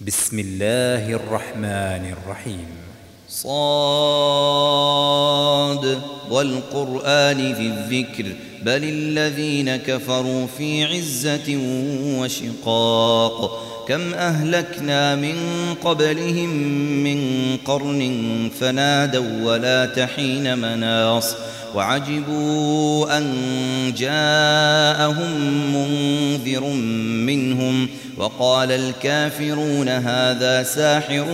بسم الله الرحمن الرحيم صاد والقرآن ذي الذكر بل الذين كفروا في عزة وشقاق. كم أهلكنا من قبلهم من قرن فنادوا ولا تحين مناص. وعجبوا أن جاءهم منذر منهم. وقال الكافرون هذا ساحر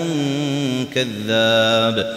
كذاب.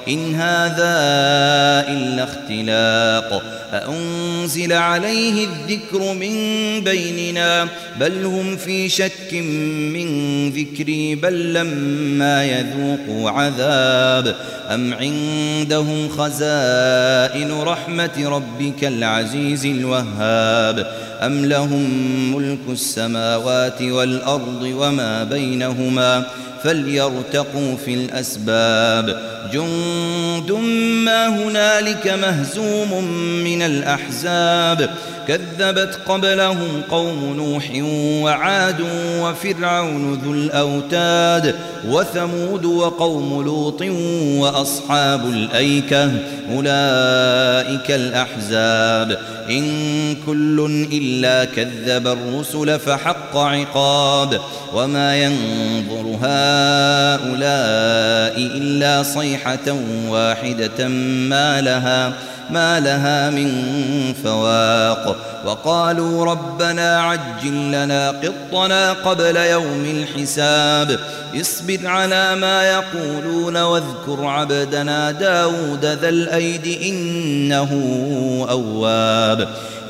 إن هذا إلا اختلاق. أأنزل عليه الذكر من بيننا؟ بل هم في شك من ذكري بل لما يذوقوا عذاب. أم عندهم خزائن رحمة ربك العزيز الوهاب؟ أم لهم ملك السماوات والأرض وما بينهما فليرتقوا في الأسباب جند ما هنالك مهزوم من الأحزاب كذبت قبلهم قوم نوح وعاد وفرعون ذو الأوتاد وثمود وقوم لوط وأصحاب الأيكة أولئك الأحزاب إن كل إلا كذب الرسل فحق عقاب وما ينظر هؤلاء إلا صيحة واحدة ما لها ما لها من فواق. وقالوا ربنا عجل لنا قطنا قبل يوم الحساب. اصبر على ما يقولون واذكر عبدنا داود ذا الأيد إنه أواب.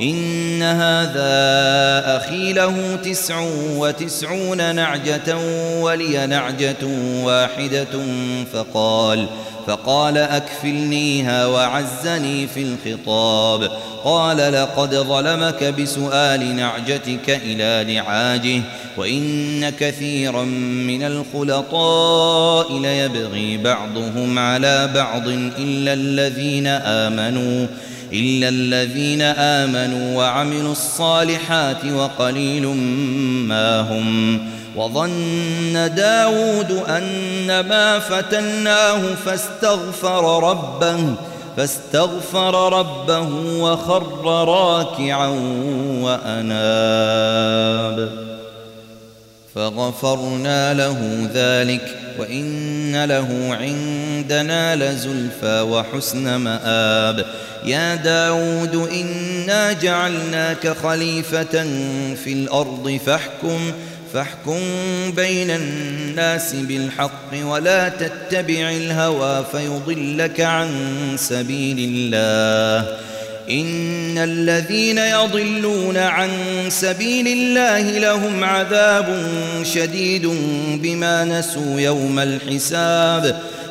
إن هذا أخي له تسع وتسعون نعجة ولي نعجة واحدة فقال فقال أكفلنيها وعزني في الخطاب. قال لقد ظلمك بسؤال نعجتك إلى نعاجه وإن كثيرا من الخلطاء ليبغي بعضهم على بعض إلا الذين آمنوا. إلا الذين آمنوا وعملوا الصالحات وقليل ما هم وظن داود أن ما فتناه فاستغفر ربه فاستغفر ربه وخر راكعا وأناب فغفرنا له ذلك وإن له عندنا لزلفى وحسن مآب. يا داود إنا جعلناك خليفة في الأرض فاحكم فاحكم بين الناس بالحق ولا تتبع الهوى فيضلك عن سبيل الله. إن الذين يضلون عن سبيل الله لهم عذاب شديد بما نسوا يوم الحساب.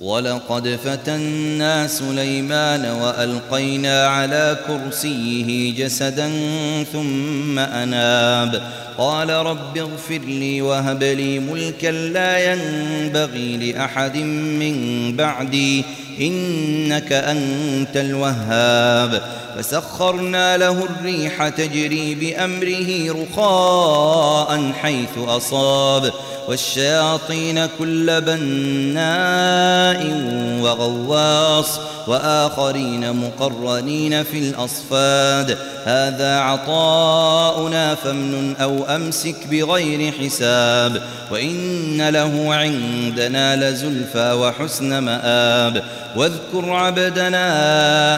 ولقد فتنا سليمان وألقينا على كرسيه جسدا ثم أناب. قال رب اغفر لي وهب لي ملكا لا ينبغي لأحد من بعدي. إنك أنت الوهاب. فسخرنا له الريح تجري بأمره رخاء حيث أصاب. والشياطين كل بناء وغواص. وآخرين مقرنين في الأصفاد. هذا عطاؤنا فامنن أو أمسك بغير حساب. وإن له عندنا لزلفى وحسن مآب. واذكر عبدنا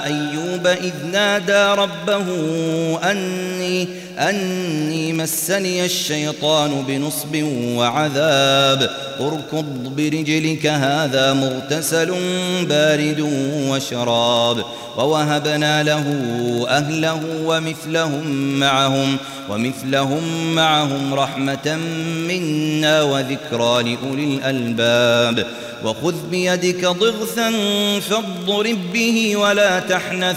أيوب إذ نادى ربه أني أني مسني الشيطان بنصب وعذاب. اركض برجلك هذا مغتسل بارد وشراب ووهبنا له أهله ومثلهم معهم ومثلهم معهم رحمة منا وذكرى لأولي الألباب وخذ بيدك ضغثا فاضرب به ولا تحنث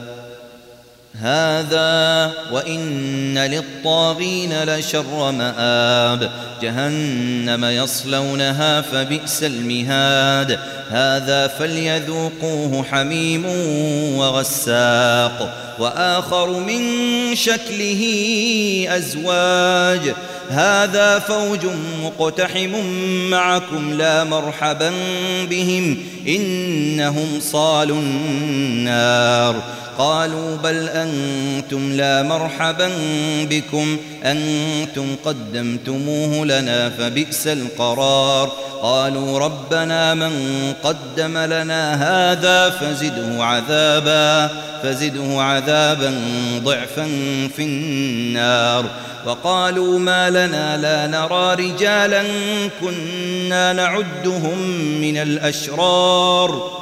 هذا وإن للطاغين لشر مآب. جهنم يصلونها فبئس المهاد. هذا فليذوقوه حميم وغساق. وآخر من شكله أزواج. هذا فوج مقتحم معكم لا مرحبا بهم. إنهم صالوا النار. قالوا بل أنتم لا مرحبا بكم أنتم قدمتموه لنا فبئس القرار. قالوا ربنا من قدم لنا هذا فزده عذابا فزده عذابا ضعفا في النار. وقالوا ما لنا لا نرى رجالا كنا نعدهم من الأشرار.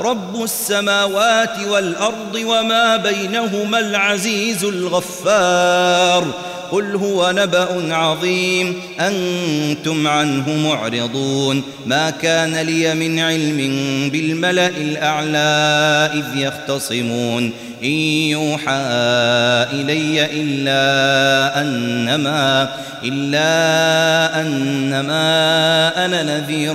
رب السماوات والأرض وما بينهما العزيز الغفار. قل هو نبأ عظيم. أنتم عنه معرضون. ما كان لي من علم بالملأ الأعلى إذ يختصمون. إن يوحى إلي إلا أنما إلا أنما أنا نذير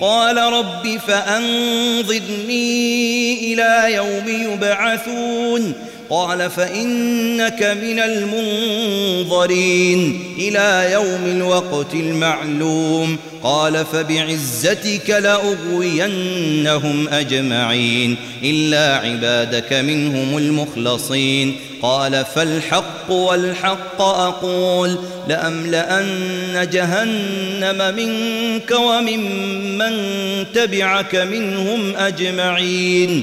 قال رب فأنظرني إلى يوم يبعثون قال فإنك من المنظرين إلى يوم الوقت المعلوم. قال فبعزتك لأغوينهم أجمعين إلا عبادك منهم المخلصين. قال فالحق والحق أقول لأملأن جهنم منك وممن تبعك منهم أجمعين.